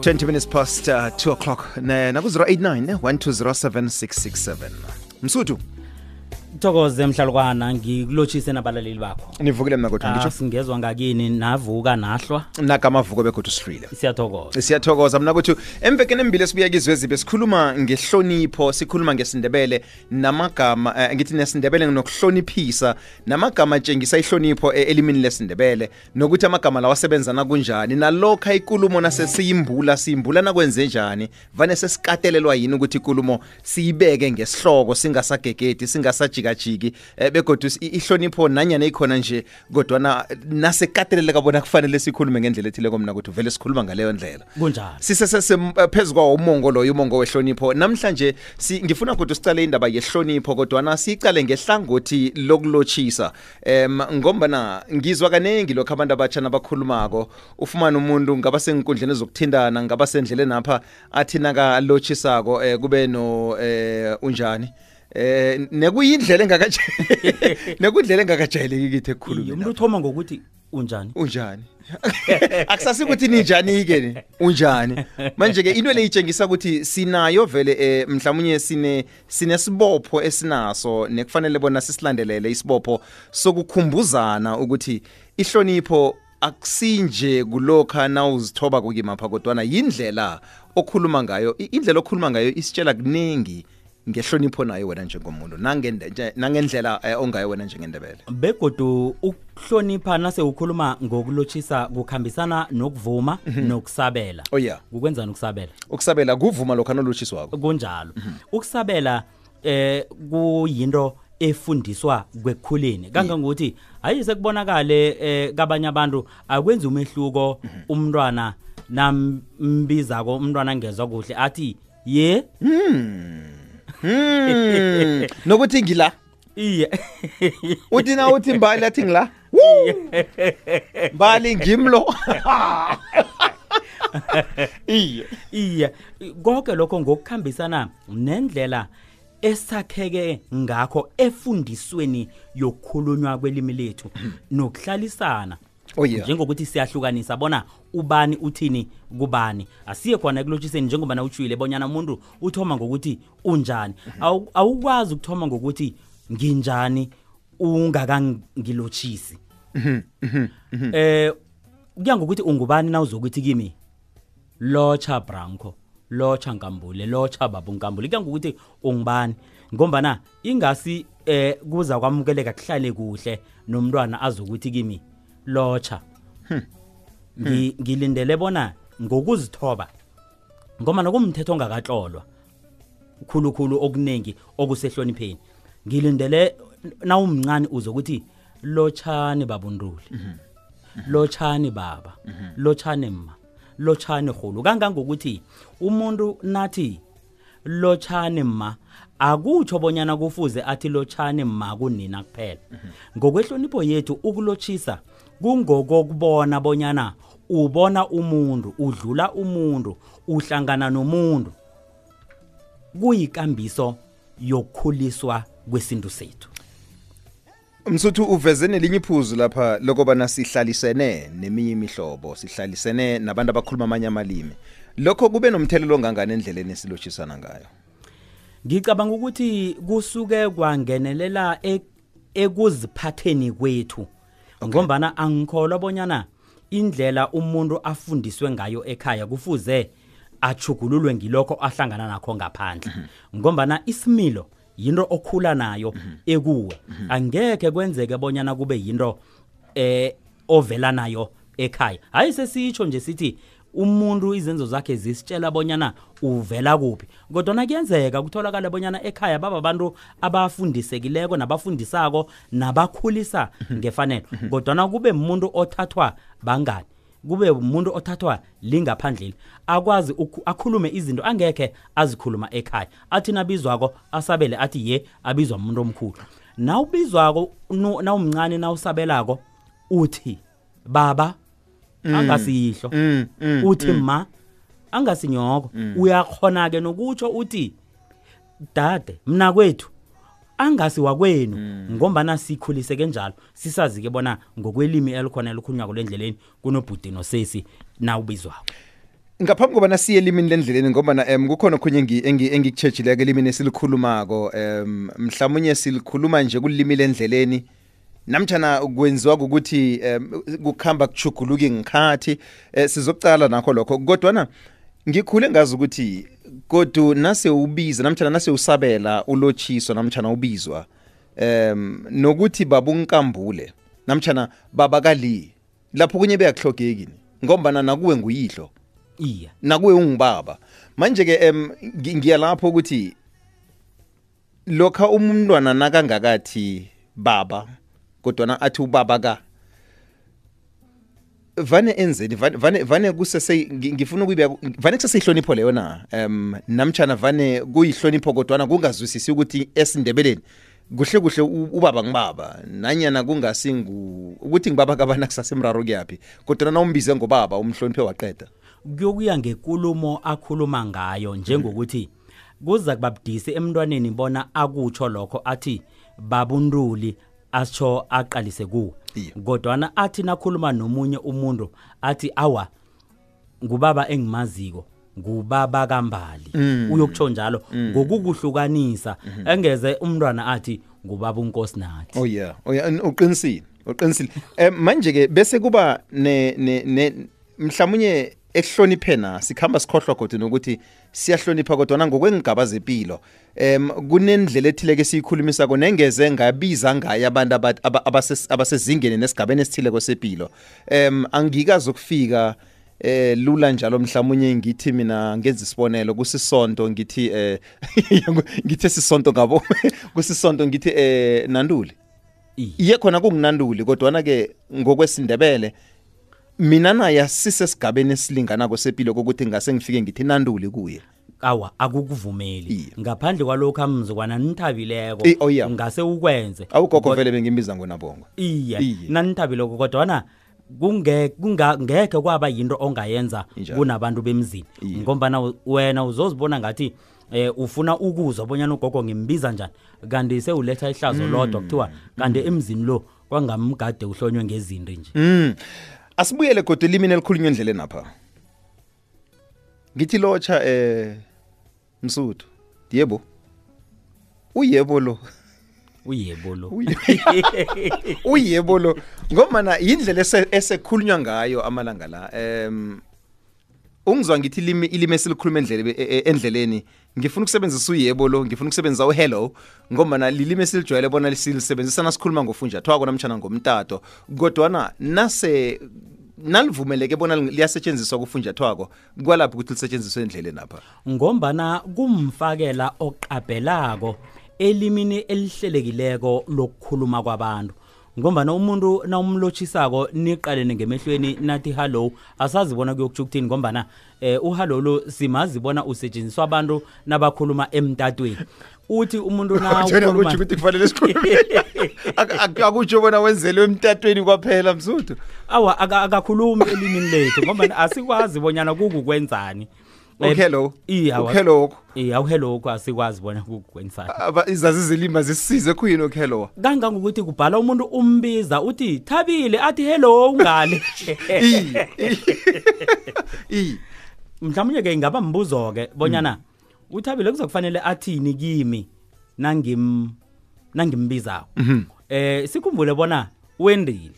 20 minutes past uh, 2 o'clock ne naku 089 1207667 msuthu thokoze mhlalukwana ngikulotshise nabalaleli bakho. Nivukile mina kodwa Ah, ngitsho singezwa ngakini navuka nahlwa. Nakamavuko begodwa sifrile siyathokoza. Siyathokoza. Mna kuthi emvekeni embili esibuya kizo ezibe sikhuluma ngehlonipho sikhuluma ngesindebele namagama eh, ngithi nesindebele nokuhloniphisa namagama atshengisa ihlonipho eh, elimini lesindebele nokuthi amagama lawa asebenzana kunjani nalokho ikulumo nasesiyimbula siyimbula nakwenze njani vane sesikatelelwa yini ukuthi ikulumo siyibeke ngesihloko singasagegedi singasajikajiki eh, begodwa is- i- ihlonipho nanyana ikhona nje kodwana nasekateleleka bona kufanele sikhulume ngendlela ethileko mna ukuthi vele sikhuluma ngaleyo ndlela. Kunjalo. Sisesese phezu kwawo umongo loyo umongo wehlonipho. Namhlanje si, ngifuna ukuthi sicale indaba yehlonipho kodwana siyicale ngehlangothi lokulotshisa em ngombana ngizwa kaningi lokho abantu abatsha nabakhulumako ufumane umuntu ngaba senkundleni zokuthindana ngaba sendleleni apha athi nakalotshisako eh, kube no eh, unjani? Eh nekuyindlela engakajayeleki nekundlela engakajayeleki kithi Iye, ekukhulumeni umuntu uthoma ngokuthi unjani? Unjani? Akusasi ukuthi ninjani ke ni? Unjani? Manje ke into le itshengisa ukuthi sinayo vele eh, mhlawumnye sine sinesibopho esinaso nekufanele bona sisilandelele isibopho sokukhumbuzana ukuthi ihlonipho akusinje kulokha nawuzithoba kukimapha kodwana yindlela okhuluma ngayo indlela okhuluma ngayo isitshela kuningi ngehlonipho nayo wena njengomuntu nangende- nje- nangendlela eh, ongayo wena njengendebele. Begodu ukuhlonipha nase ukhuluma ngokulotshisa kukhambisana nokuvuma nokusabela. Oh yeah. Kukwenzani ukusabela? Ukusabela kuvuma lokho anolotshiswako kunjalo. Ukusabela eh kuyinto efundiswa kwekukhuleni kangangokuthi hayi sekubonakale eh kabanye abantu akwenzi umehluko umntwana nambizako umntwana ngezwe kuhle athi ye? Hmm. nokuthi ngila? Iye. Uthi na uthi mbali athi ngila? Mbali ngimlo iye. Iye. Konke lokho ngokukhambisana nendlela esakheke ngakho efundisweni yokukhulunywa kwelimi lethu nokuhlalisana Oh yeah. njengokuthi siyahlukanisa bona ubani uthini kubani. Asiye khona ekulotshiseni njengoba na utshwile bonyana umuntu uthoma ngokuthi unjani. Awu- awukwazi ukuthoma ngokuthi nginjani ungakangilotshisi eh kuya ngokuthi ungubani na uzokuthi kimi locha branco locha nkambule locha babu nkambule kuya ngokuthi ungubani ngombana ingasi eh kuza kwamukeleka kuhlale kuhle nomntwana azokuthi kimi locha Ngi- ngilindele bona ngokuzithoba ngoba nokumthetho ongakatlolwa khulukhulu okuningi okusehlonipheni. Ngilindele nawumncane uzokuthi lotshani babunduli lotshani baba lotshani ma lotshani khulu kangangokuthi umuntu nathi lotshani ma akutsho bonyana kufuze athi lotshani ma kunina kuphela. Ngokwehlonipho yethu ukulotshisa kungokokubona bonyana ubona umuntu udlula umuntu uhlangana nomuntu kuyikambiso yokukhuliswa kwesintu sethu. Msuthu uveze nelinye iphuzu lapha lokubana sihlalisene neminye imihlobo sihlalisene nabantu abakhuluma amanye amalimi. Lokho kube nomthelelo ongangani endleleni esilotshisana ngayo? Ngicabanga ukuthi kusuke kwangenelela ek- ekuziphatheni kwethu ngombana angikholwa bonyana indlela umuntu afundiswe ngayo ekhaya kufuze achugululwe ngilokho ahlangana nakho ngaphandle. Ngombana isimilo yinto okhula nayo ekuwe. Angeke kwenzeke bonyana kube yinto eh ovela nayo ekhaya. Hayi sesitsho nje sithi umuntu izenzo zakhe zisitshela bonyana uvela kuphi. Kodwa kuyenzeka kutholakala bonyana ekhaya baba abantu abafundisekileko nabafundisako nabakhulisa ngefanelo. Kodwa kube umuntu othathwa bangani kube umuntu othathwa lingaphandleli akwazi ukhu- akhulume izinto angekhe azikhuluma ekhaya. Athi nabizwako asabele athi ye abizwa umuntu omkhulu. Nawubizwako nu- nawumncane nawusabelako uthi baba angasiyihlo mm, mm, uthi ma angasinyoko. Uyakhona ke nokutsho uthi dade mina kwethu angasi wakwenu ngombana sikhulise kenjalo. Sisazi ke bona ngokwelimi elikhona elikhunywako lendleleni kunobhuti nosesi nawubizwako. Ngaphambi kobana siye elimini lendleleni ngoba na um kukhona okhunye engi- engi- engikutshetshileko elimini esilikhulumako. Um mhlawumunye silikhuluma nje kulimi lendleleni. Namtshana kwenziwa ukuthi um kukuhamba kuchuguluka ngikhathi um sizokucala nakho lokho. Kodwana ngikhule ngazi ukuthi kodu nase ubiza namtshana nase usabela ulotshiswa namtshana ubizwa um nokuthi babunkambule namtshana babakali lapho kunye beyakuhlogeki ngombana nakuwe nguyihlo iya. nakuwe ungubaba. Manje ke em ngi- ngiya lapho ukuthi lokha umntwana nakangakathi baba kodwana athi ubaba ka vane enzeni? Vane vane, vane kusese ngi- ngifuna ukuyibeka vane kuseseyihlonipho leyo na? Um namtshana vane kuyihlonipho kodwana kungazwisisi ukuthi esindebeleni kuhle kuhle u- ubaba ngibaba nanyana kungasingu ukuthi ngibaba kabana kusasemraro kuyaphi? Kodwana nawumbize ngobaba umhloniphe waqeda. Kuyokuya ngekulumo akhuluma ngayo njengokuthi kuza kuba budisi emntwaneni bona akutsho lokho athi babuntuli asitsho aqalise Iye. kodwana athi nakhuluma nomunye umuntu athi awa ngubaba engimaziko ngubaba kambali. Uyokutsho njalo ngokukuhlukanisa engeze umntwana athi ngubaba unkosi nathi. Oh yeah, oh yeah, uqinisile, uqinisile. Eh manje ke bese kuba ne ne ne mhlawumnye ekuhloniphena sikhamba sikhohlwa kodwa nokuthi siyahlonipha kodwa nangokwengigaba zempilo. Em kunendlela ethile ke siyikhulumisa ko nengeze ngabiza ngaye abantu aba- aba- abase- abasezingeni nesigabeni esithile kwesempilo. Em angikazi ukufika eh lula njalo mhlawumnye ngithi mina ngenza isibonelo kusisonto ngithi eh ngithi sisonto ngabo kusisonto ngithi eh nanduli Iye. khona kunginanduli kodwana ke ngokwesindebele mina naye sisesigabeni esilingana kwesempilo kokuthi ngase ngifike ngithi nanduli kuye awa akukuvumeli Iye. ngaphandle kwalokho amzukwana nithabileko I- oh, yeah. ngase ukwenze awugogo vele bengimbiza ngonabongo iye Iye. nanithabileko kodwana kunge kunga ngeke kwaba yinto ongayenza Injalo. kunabantu bemzini Iye. ngombana u- wena uzozibona ngathi eh ufuna ukuzwa bonyana ugogo ngimbiza njani kanti sewuletha ihlazo lodwa kuthiwa kanti emzini lo kwangamgade uhlonywe ngezinto nje Mm. Asibuyele kodwa elimini elikhulunywa endleleni apha. Ngithi locha eh Msuthu. Yebo. Uyebo lo. uyebo lo Uyebo lo. Ngomana indlela ese- esekhulunywa ngayo amalanga la. Em Ungizwa ngithi ilimi ilimi esilikhuluma endlele e- e- endleleni ngifuna ukusebenzisa uyebo lo ngifuna ukusebenzisa uhello ngomana lilimi esilijwayele bona lilisebenzisa nasikhuluma ngofunjathwako namtjana ngomtato. Kodwana nase nalivumeleke bona liyasetshenziswa kufunjathwako kwalapho ukuthi lisetshenziswe endleleni apha ngombana kumfakela oqabhelako elimini elihlelekileko lokukhuluma kwabantu. Ngombana umuntu nawumlotshisako niqalene ngemehlweni nathi hallo asazibona kuyokutsho ukuthini ngombana eh, uhallo lo simazi bona usetshenziswa abantu nabakhuluma emtatweni. Uthi umuntu Njena nawukhuluma- kuthi ukuthi kufanele sikhulume Ak- ak- akutsho bona wenzelwe emtatweni kwaphela msuthu. Awa aka- akakhulumi elimini lethu ngombana asikwazi bonyana kukukwenzani. Eh, uhello iye, awa- uhello iye awuhello asikwazi bona kukukwenzani aba izazi zilima zisisize khuyini uhello kangangokuthi kubhala umuntu umbiza uthi thabile athi hello ungale. I mhlawumnye ke ingaba mbuzo ke bonyana uthabile kuzokufanele athini kimi nangim nangimbizako eh sikhumbule bona wendile.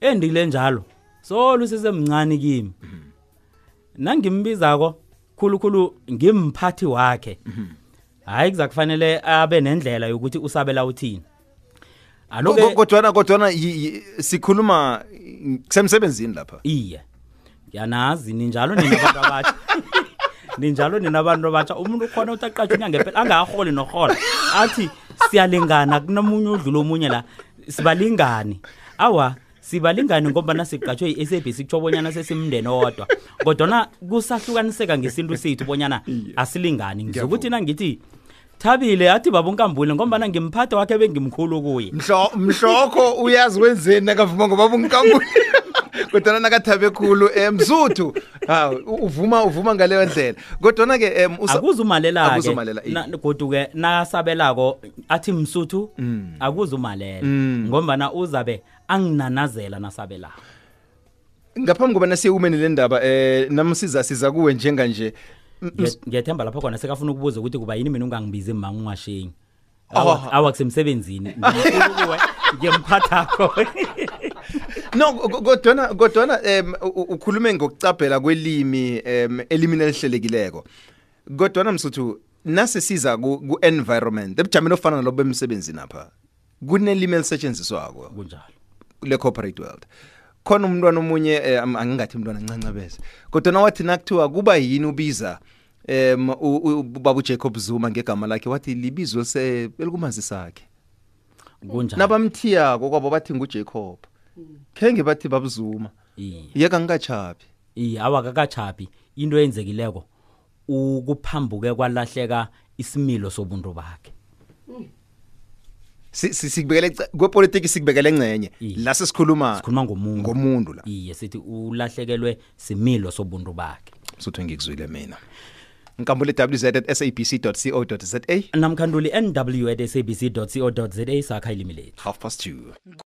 Endile njalo solo sisemncane kimi. Nangimbizako khulukhulu ngimphathi wakhe. Hayi kuzakufanele abe nendlela yokuthi usabela uthini. Aloke kodwana kodwana yi- yi- sikhuluma mm, kusemsebenzini lapha. Iye. Ngiyanazi ninjalo nina abantu abatsha ninjalo nina abantu abatsha umuntu ukhona uthi aqatshwe unyanga phela angaholi nohola athi siyalingana kunomunye udlula omunye la sibalingani. Awa sibalingani ngoba nasiqatshwe i-sabc kutsho bonyana sesimndeni owodwa. Kodwana kusahlukaniseka ngesintu sethu bonyana asilingani. Ngizokuthi nangithi thabile athi babunkambule ngombana ngimphathe wakhe bengimkhulu kuye. Mhlo- mhlokho uyazi wenzeni nakavuma ngoba bunkankulu kodwana nakathabe khulu um msuthu hawu u- uvuma uvuma ngaleyo ndlela. Kodwana ke um akuzumalela-ke. Akuzumalela, iye. Na- godu-ke nasabelako athi msuthu akuzumalela. Ngombana uzabe anginanazela nasabelako. Ngaphambi kobana siyewumeni le ndaba eh namsiza siza kuwe njenganje. M- Ngiya- ngiyethemba lapho khona sekafuna ukubuza ukuthi kuba yini mina ungangibizi manga ungashengi Oh. awakusemsebenzini Ngifuna kuwe, ngiyemphathakho no go- kodwana kodwana em u- u- ukhulume ngokucabhela kwelimi em elimini elihlelekileko. Kodwana msuthu nase siza ku ku- environment ebujameni ofana nalobo emsebenzini apha kunelimi elisetshenziswako kunjalo. le corporate world. Khona umntwana omunye eh, am- angingathi umntwana ncancabeze kodwa nawathi nakuthiwa kuba yini ubiza em u- u- baba uJacob Zuma ngegama lakhe wathi libizo lise elikumazi sakhe kunjalo. Nabamthiyako kwabo bathi nguJacob. Kenge bathi babuzuma. Yeka ngikachabi iye awakakachapi into eyenzekileko ukuphambuke kwalahleka isimilo sobuntu bakhe. Si- si- sikubekele kwepolitiki sikubekele engcenye la sesikhuluma sikhuluma ngomuntu. ngomuntu la. Iye sithi ulahlekelwe similo sobuntu bakhe. Suthu ngikuzwile mina. Nkambule wz@sabc.co.za namkhanduli nw at sabc co za sakha ilimi lethu. Half past 2